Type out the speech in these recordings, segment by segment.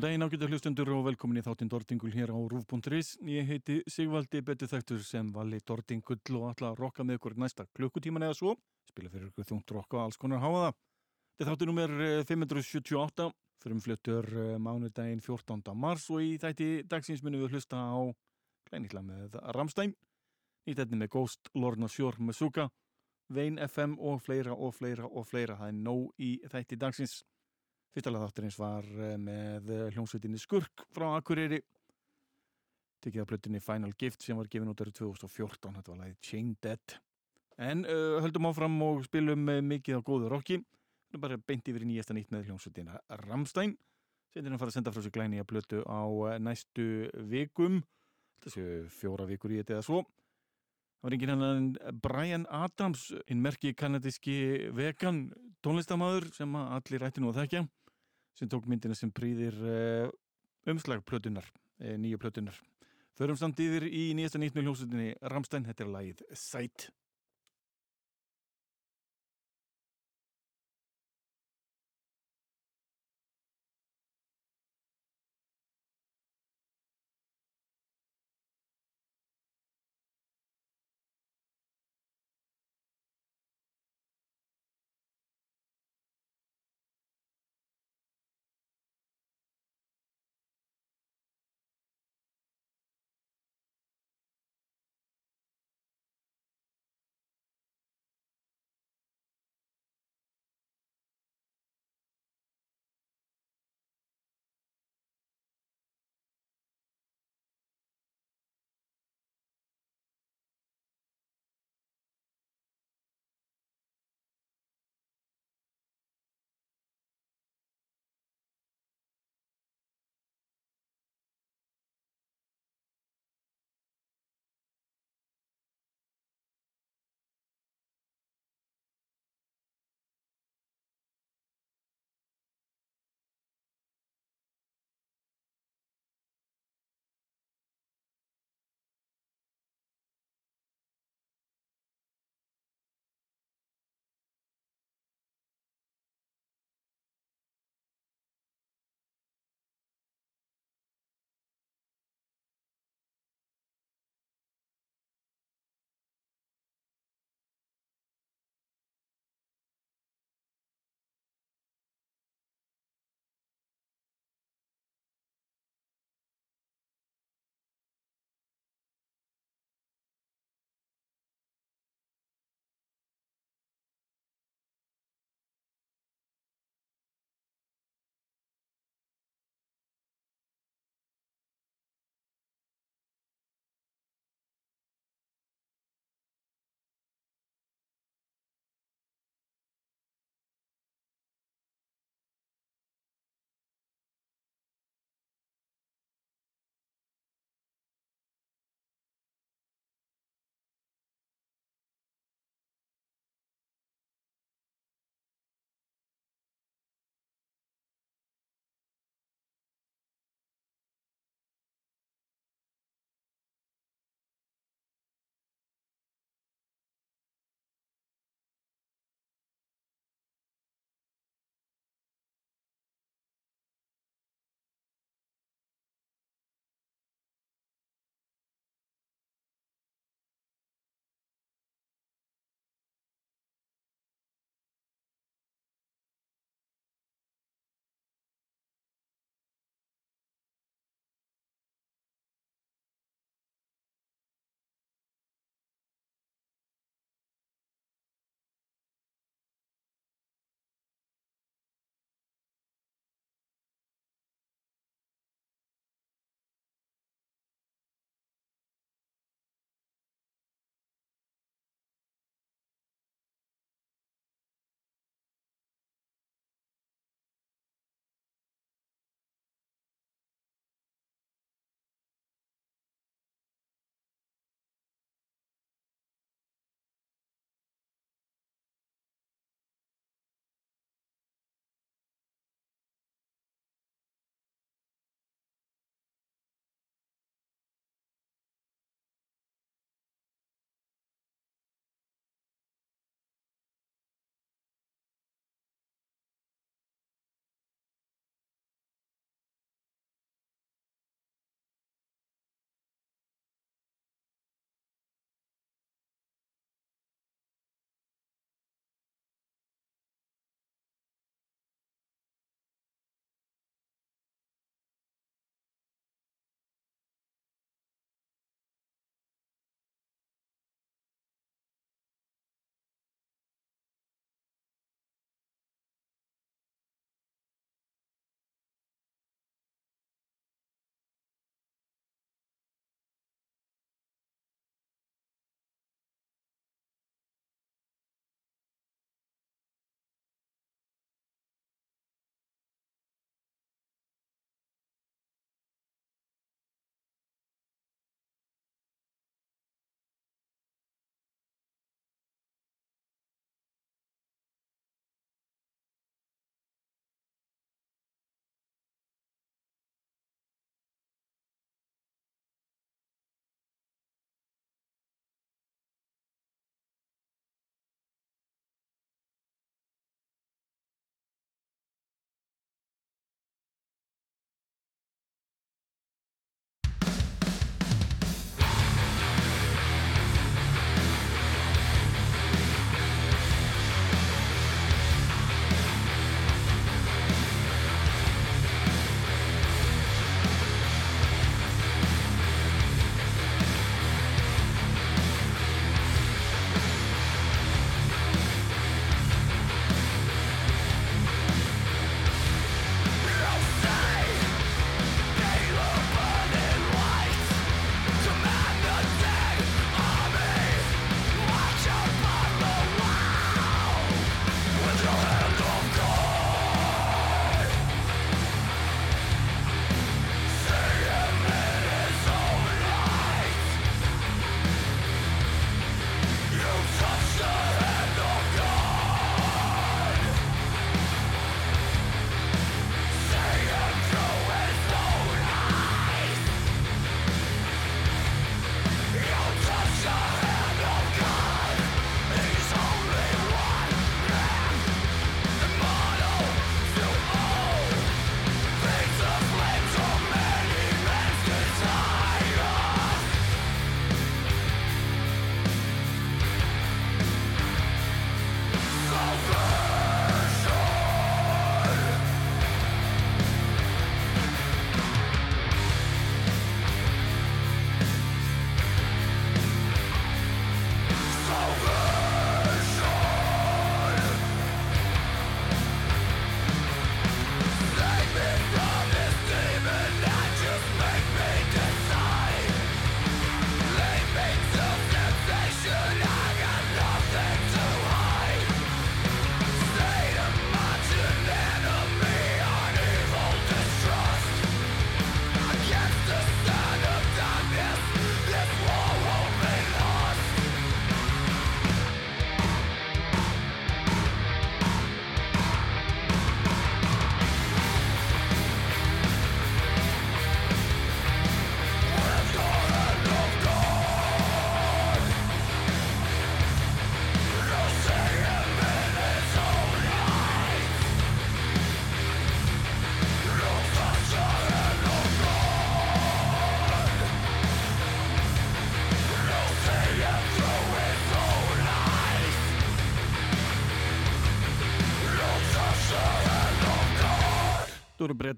Góðan daginn ágættu hlustundur og velkomin í þáttinn Dordingul hér á Rúf.is. Ég heiti Sigvaldi betur þættur sem vali Dordingull og ætla að rokka með ykkur næsta klukkutíman eða svo. Spila fyrir ykkur þungt rokka og alls konar háa það. Þetta er þáttur nummer 578, fyrir fluttur mánudaginn 14. mars og í þætti dagsins munum við hlusta á kleinitla með Ramstein, nýttetni með Ghost, Lorna Shore með Suka, Vein FM og fleira og fleira og fleira. Það er nóg í þætti dagsins. Fyrstalega þátturins var eh, með eh, hljómsveitinni Skurk frá Akureyri. Tekið af blöttinni Final Gift sem var gefin út árið 2014 þetta var lagið Chain Dead. En uh, höldum áfram og spilum mikið á góðu rocki. Bara beint yfir í nýjasta nýtt með hljómsveitina Ramstein setin að fara að senda frá sig glæni að blötu á næstu vikum. Þessu fjóra vikur í þetta eða svo. Það var engin hann Brian Adams einn merki kanadíski vegan tónlistamæður sem allir ætti nú að þekkja sem tók myndina sem prýðir uh, umslag plötunar, uh, nýju plötunar. Förum samt yfir í nýjasta nýttinu hljómsutinni Ramstein, þetta er lagið Sight.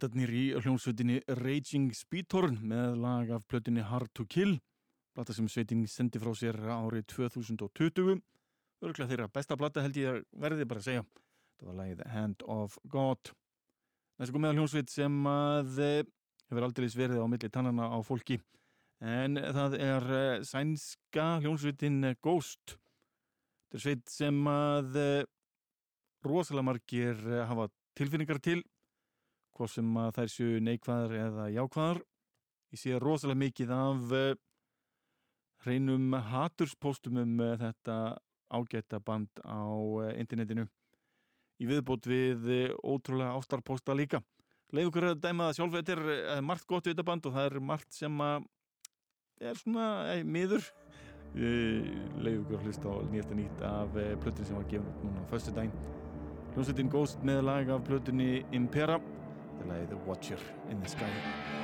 Breytatnir í hljómsveitinni Raging Speedhorn með lag af plötunni Hard to Kill plata sem sveitin sendi frá sér árið 2020 örgulega þeirra besta plata held ég að verði bara að segja. Þetta var lagið Hand of God. Þessi kom með hljómsveit sem að eh, hefur aldrei verið á milli tannana á fólki. En það er eh, sænska hljómsveitin Ghost. Þetta er sveit sem að eh, rosalega margir hafa tilfinningar til hvort sem að þær séu neikvæðar eða jákvæðar. Ég sé rosalega mikið af uh, hreinum haturspóstum um uh, þetta ágætta band á uh, internetinu. Í viðbót við ótrúlega ástarpósta líka. Leið okkur að dæma það sjálf þetta er margt gott við þetta band og það er margt sem að er svona ei, miður. Leið okkur að hlusta á að nýtt af plötun sem var gefn núna á föstu dæn hljómsveitin Ghost með lag af plötunni Impera The Watcher in the Sky.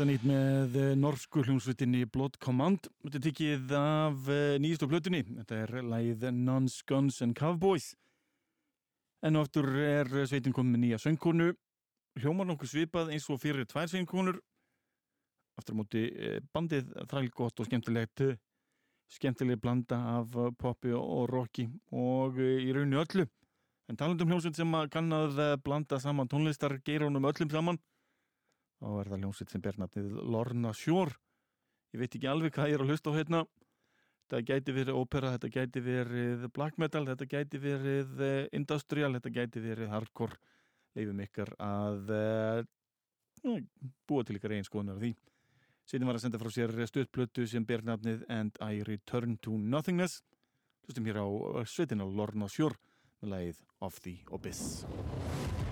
Fyrsta nýtt með eh, norsku hljómsveitinni Blood Command. Þetta er tikið af eh, nýjastu plötunni. Þetta er læð Nuns, Guns and Cowboys. En oftur er sveitin komið með nýja söngkonu. Hljómar nokkuð svipað eins og fyrir tvær söngkonur. Aftur á móti eh, bandið þrælgott og skemmtilegt. Skemmtileg blanda af poppi og rocki og í rauninu öllu. En talandum hljómsveit sem kann að blanda saman tónlistar geirónum öllum saman og er það hljómsveit sem ber nafnið Lorna Shore ég veit ekki alveg hvað ég er að hlusta á hérna. Þetta gæti verið ópera, þetta gæti verið black metal, þetta gæti verið eh, industrial, þetta gæti verið hardcore. Leifum ykkar að uh, búa til ykkar einn skoðunar því. Sýtin var að senda frá sér stöðplötu sem ber nafnið And I Return to Nothingness. Hlustum hér á sveitin á Lorna Shore með lagið Of the Abyss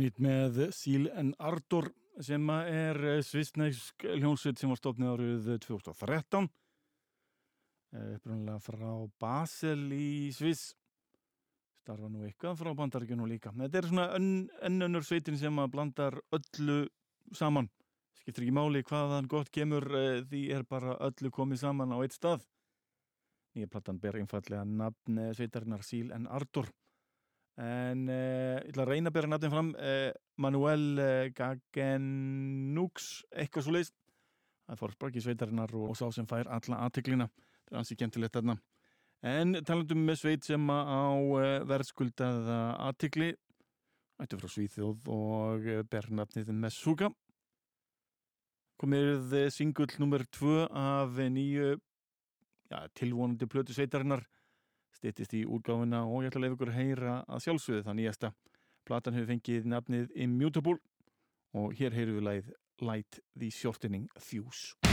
nýtt með Síl en Ardor sem er eh, svistnæsk hljónsveit sem var stofnið árið 2013 upprunlega frá Basel í Sviss. Starfa nú eitthvað frá bandaríkjunum líka. Þetta er svona ennönnur sveitin sem að blandar öllu saman. Skiptir ekki máli hvaðan gott kemur eh, því er bara öllu komið saman á eitt stað. Nýja plattan ber einfallega nafn sveitarinnar Síl en Ardor en uh, ég ætla að reyna að bera nafnin fram uh, Manuel uh, Gagenux eitthvað svo leiðist það fór sprakki sveitarinnar og, sá sem fær alla aðteklina það er ansi gentilegt þarna. En talandum með sveit sem á verðskuldaða aðtekli ættu frá Svíþjóð og ber nafnið Messuga. Komið singull nummer 2 af nýju ja, tilvonandi plötu sveitarinnar stýttist í úrgáfuna og ég ætla að lefa ykkur að heyra að sjálfsögðu það nýjasta. Platan hefur fengið nafnið Immutable og hér heyru við læð Light the Shortening Fuse.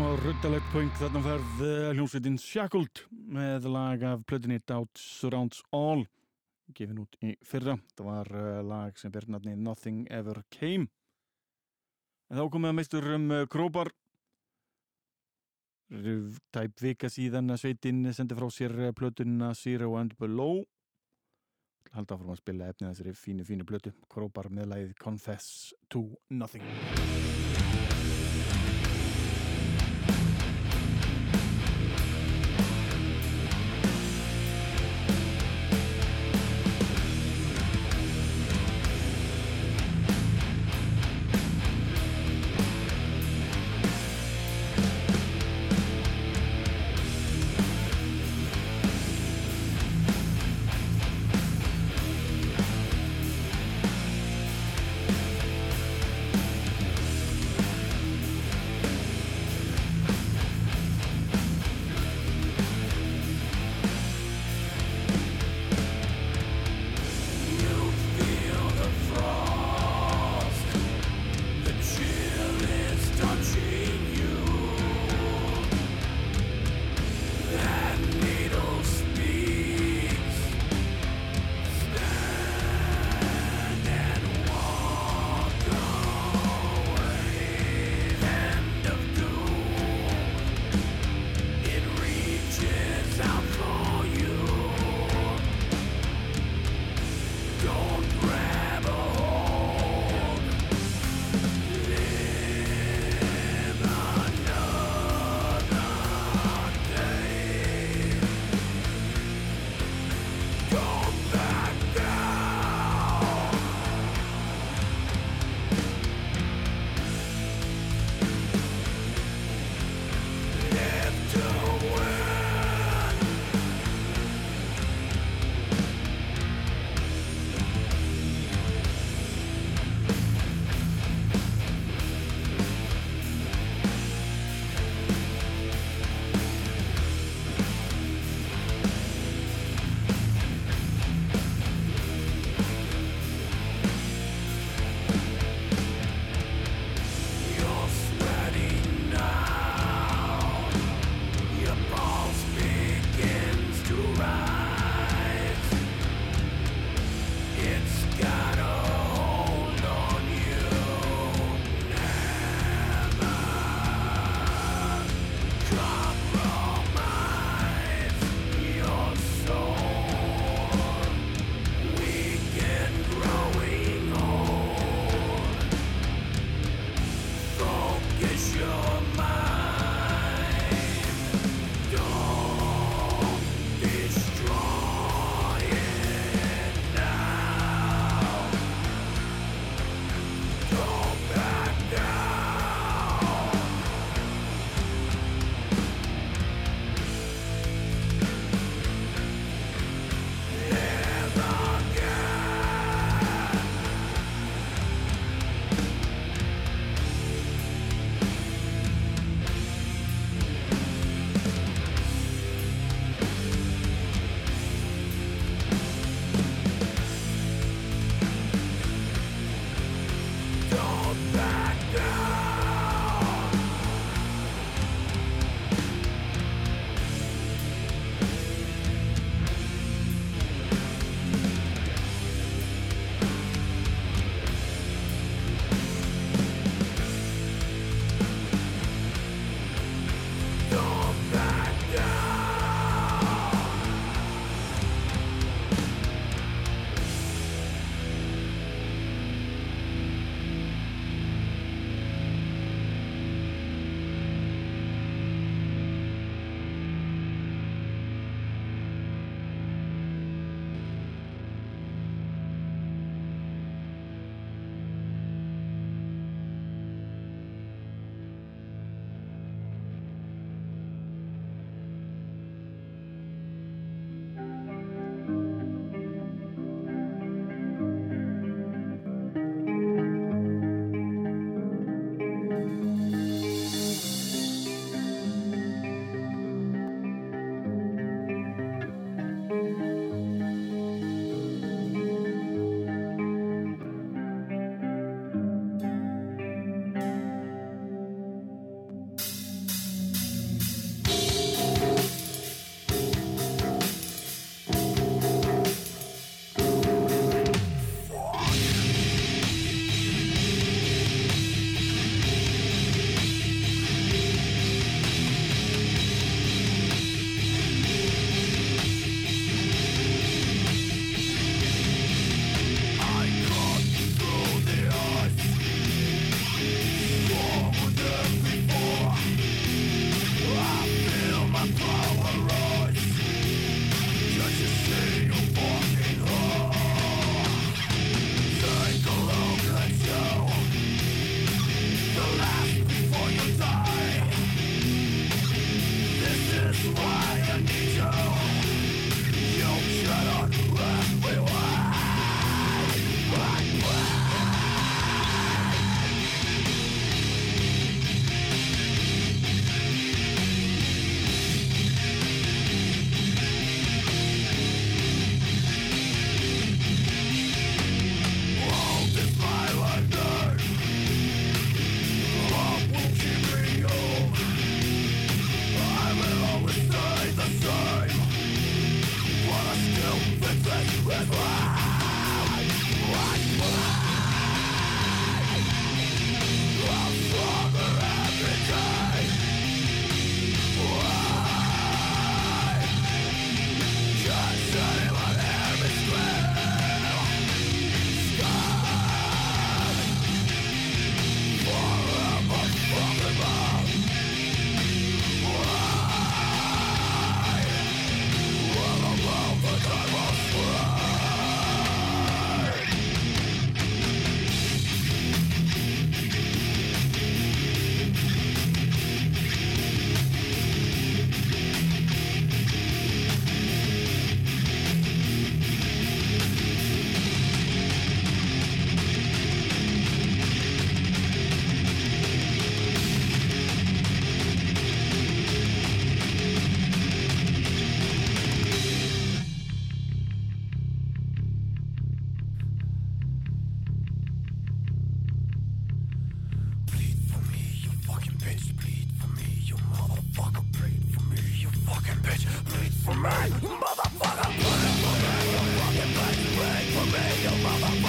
Smá ruttalegt point þarna ferð hljómsveitin Shackled með lag af plötunni Doubt Surrounds All gefin út í fyrra. Það var uh, lag sem ber nafni Nothing Ever Came. En þá komið að meistur um uh, Krópar tæp vika síðan að sveitin sendi frá sér plötunna Zero and Below. Halda áfram að spila efnið þessari fínu fínu plötu. Krópar með lagið Confess to Nothing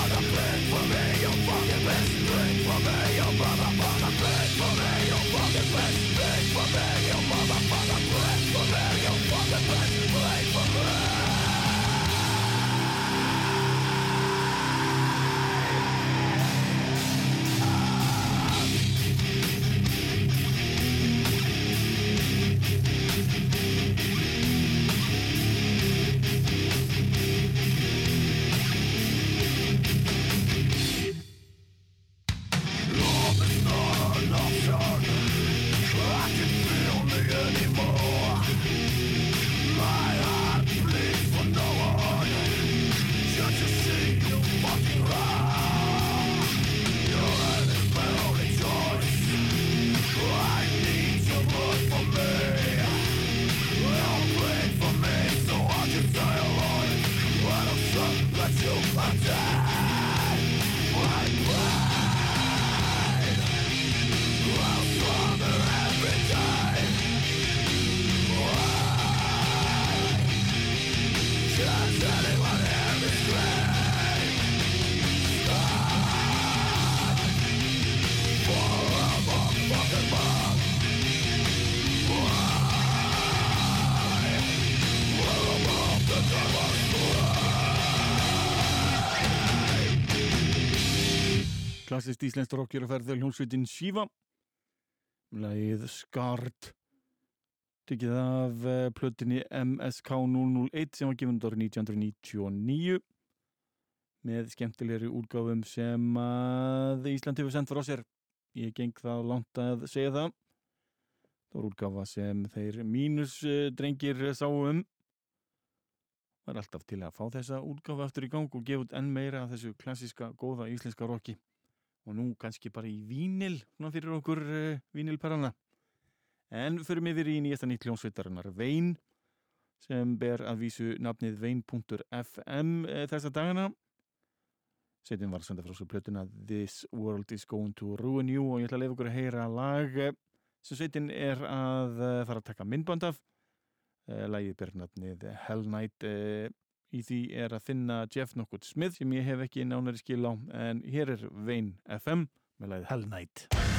Mother, plead for me, you fucking bitch, plead for me. Klassist íslenskt ferða hljómsveitin Shiva. Læðið Skard Tykkið af uh, plötinni MSK 001 sem var gefund árið 1999 með skemmtilegri útgáfum sem að Ísland hefur sendt frá sér. Ég geng það langt að segja það. Það var útgáfa sem þeir mínusdrengir uh, sáum var alltaf til að fá þessa útgáfa eftir í gang og gefa út enn meira af þessu klassiska, góða íslenska rocki og nú kannski bara í vínil fyrir okkur uh, vínilperrana en fyrir mig við í nýjasta nýtt hljómsveitarinnar Vein sem ber að vísu nafnið vein.fm uh, þessa dagana. Setjum var að senda frá svo plötuna This World is Going to Ruin You og ég ætla að lefa okkur að heyra lag eh, sem sveitin er að fara að taka myndband af. Lagið ber nafnið Hell Night í því er að finna Jeff Knockwood Smith sem ég hef ekki nánari skil á en hér er Vein FM með lagið Hell Night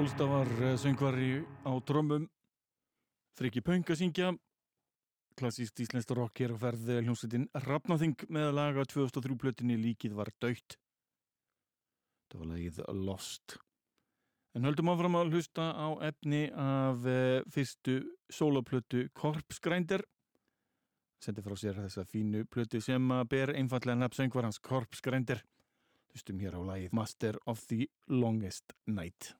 Solstafar eh, söngvari á drömmum Friki Pöng að syngja. Klassíst íslenskt rock hér á ferð eh, hljómsveitin Rafnaþing með að laga 2003 plötinni Líkið var döytt það var lagið Lost. En höldum áfram að hlusta á efni af uh, fyrstu soloplötu Korpsgrændir sendi frá sér þessa fínu plötu sem að ber einfallega nafn söngvarans Korpsgrændir hlustum hér á lagið Master of the Longest Night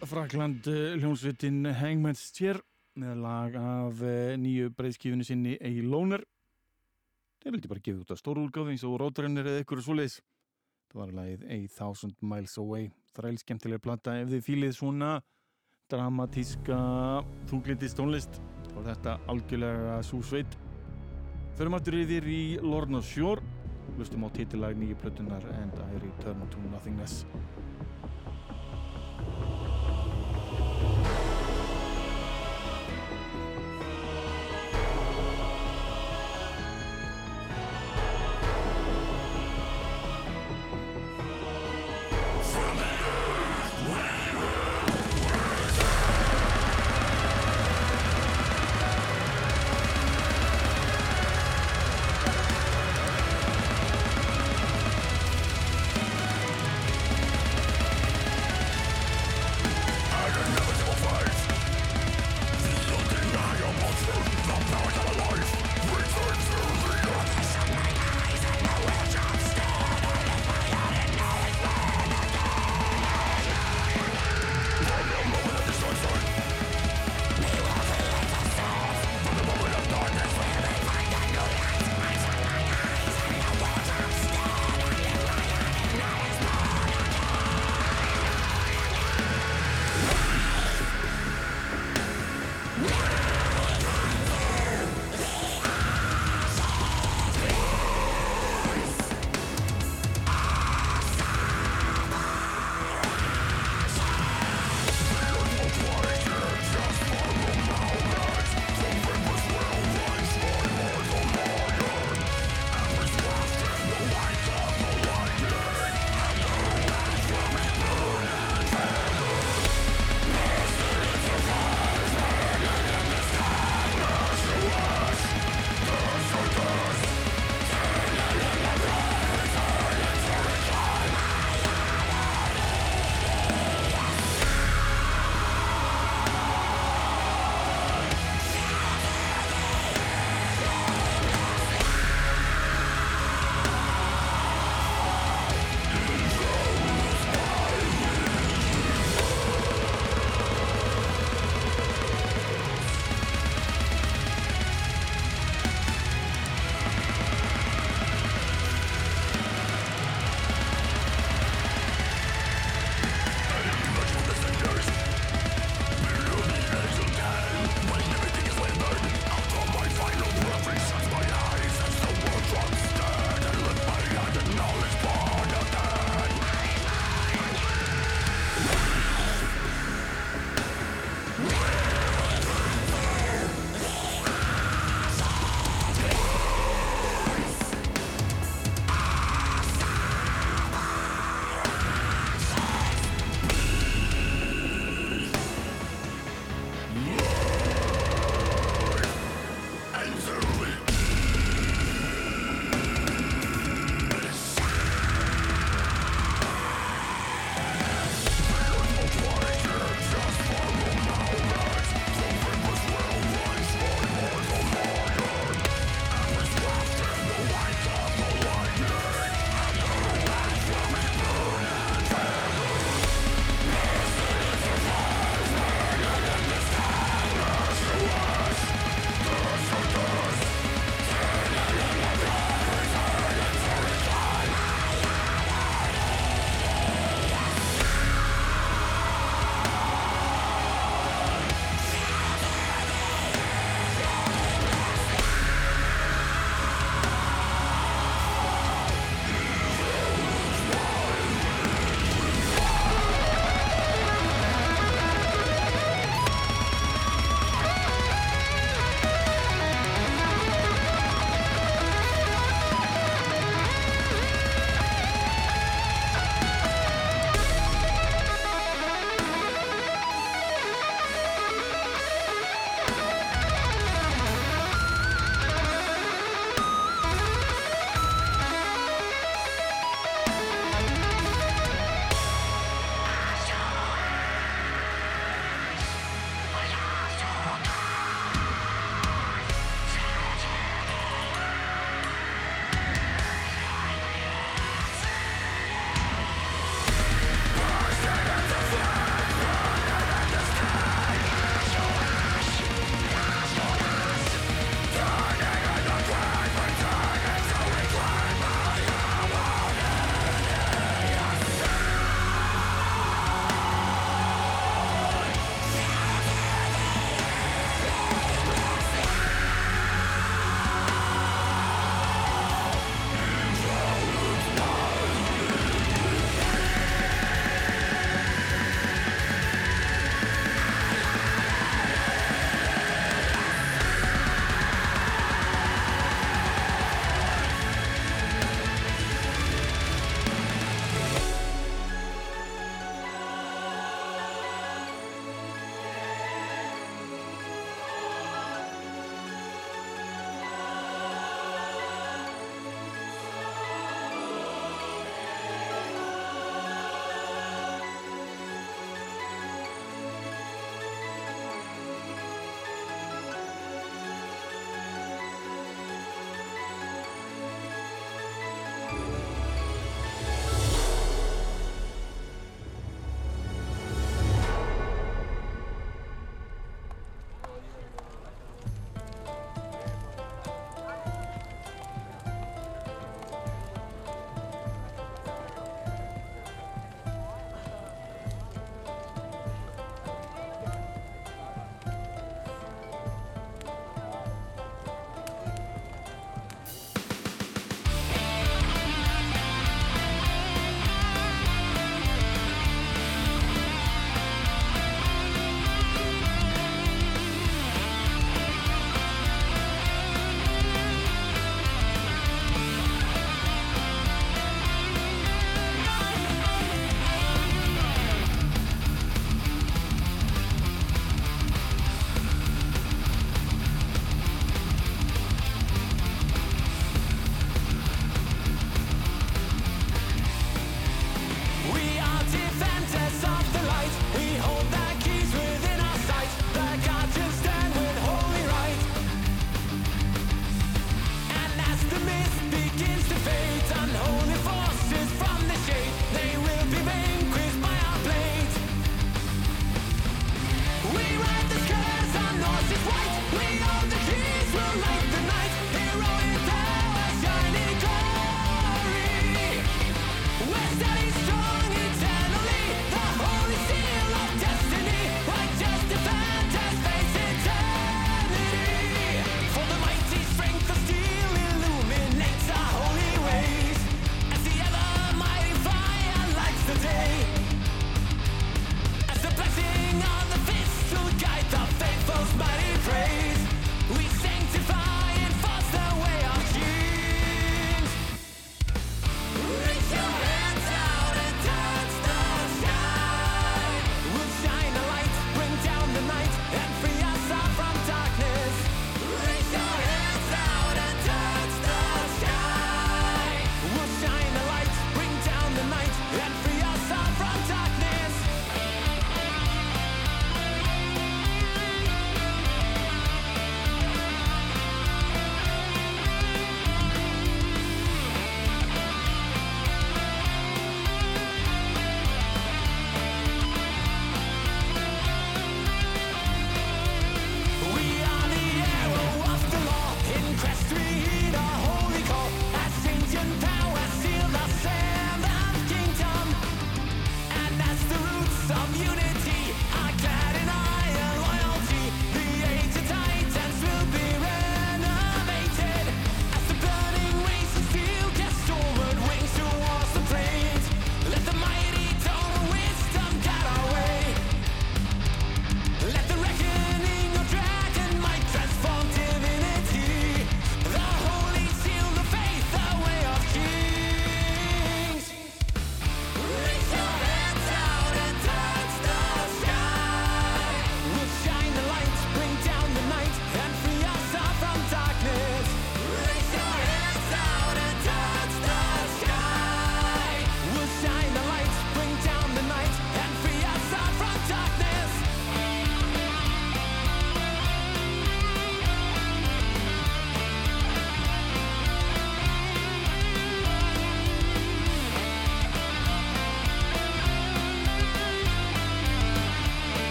Frakland, eh, hljómsveitin Hangman's Chair með lag af eh, nýju breyðskífunni sinni A Loner. Þeir vildi bara gefa út að stóru úrgáð eins og Róðrennir eða ykkur svo leiðis. Það var lagið A Thousand Miles Away. Þræl skemmtilega platta ef þið fýlið svona dramatíska þúgliti stónlist. Er þetta algjörlega svo sveit. Förum aftur yfir í Lorna Shore. Lustum á titilag nýju plötunar And I Return to Nothingness.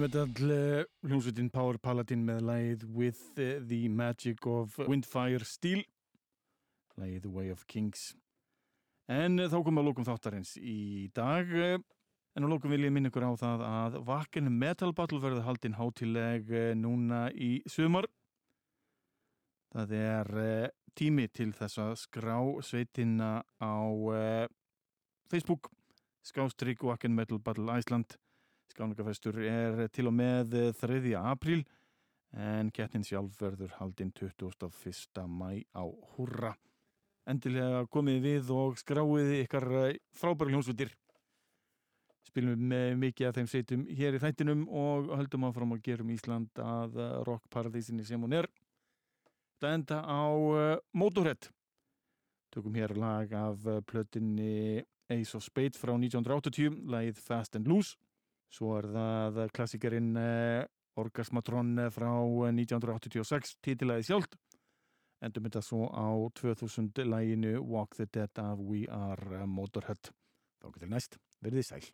Metal uh, hljómsveitin Power Paladin með lægið With the Magic of Windfire Steel The Way of Kings. En þá komum við að lókum þáttarins í dag en á lókum vil ég minna ykkur á það að Vakken Metal Battle verður haldinn hátileg núna í sumar. Það er tími til þess að skrá sveitina á Facebook skástrygg Vakken Metal Battle Æsland Skánleikafestur er til og með 3. apríl en kettin sjálf verður haldinn 21. mæ á húrra. Endilega komið við og skráið ykkar eh, frábæri hljómsveitir. Spilum með mikið af þeim seitum hér í þættinum og höldum áfram að gerum Ísland að eh, rockparadísinni sem hún er. Það enda á Motorhead. Tökum hér lag af plötinni Ace of Spades frá 1980, lagið Fast and Loose. Svo er það klassikerinn eh, Orgasmatron eh, frá 1986, eh, títilæði sjálft. Endur mynda svo á 2000 læginu Walk the Dead af We Are Motorhead. Þá getur næst, verðið sæl.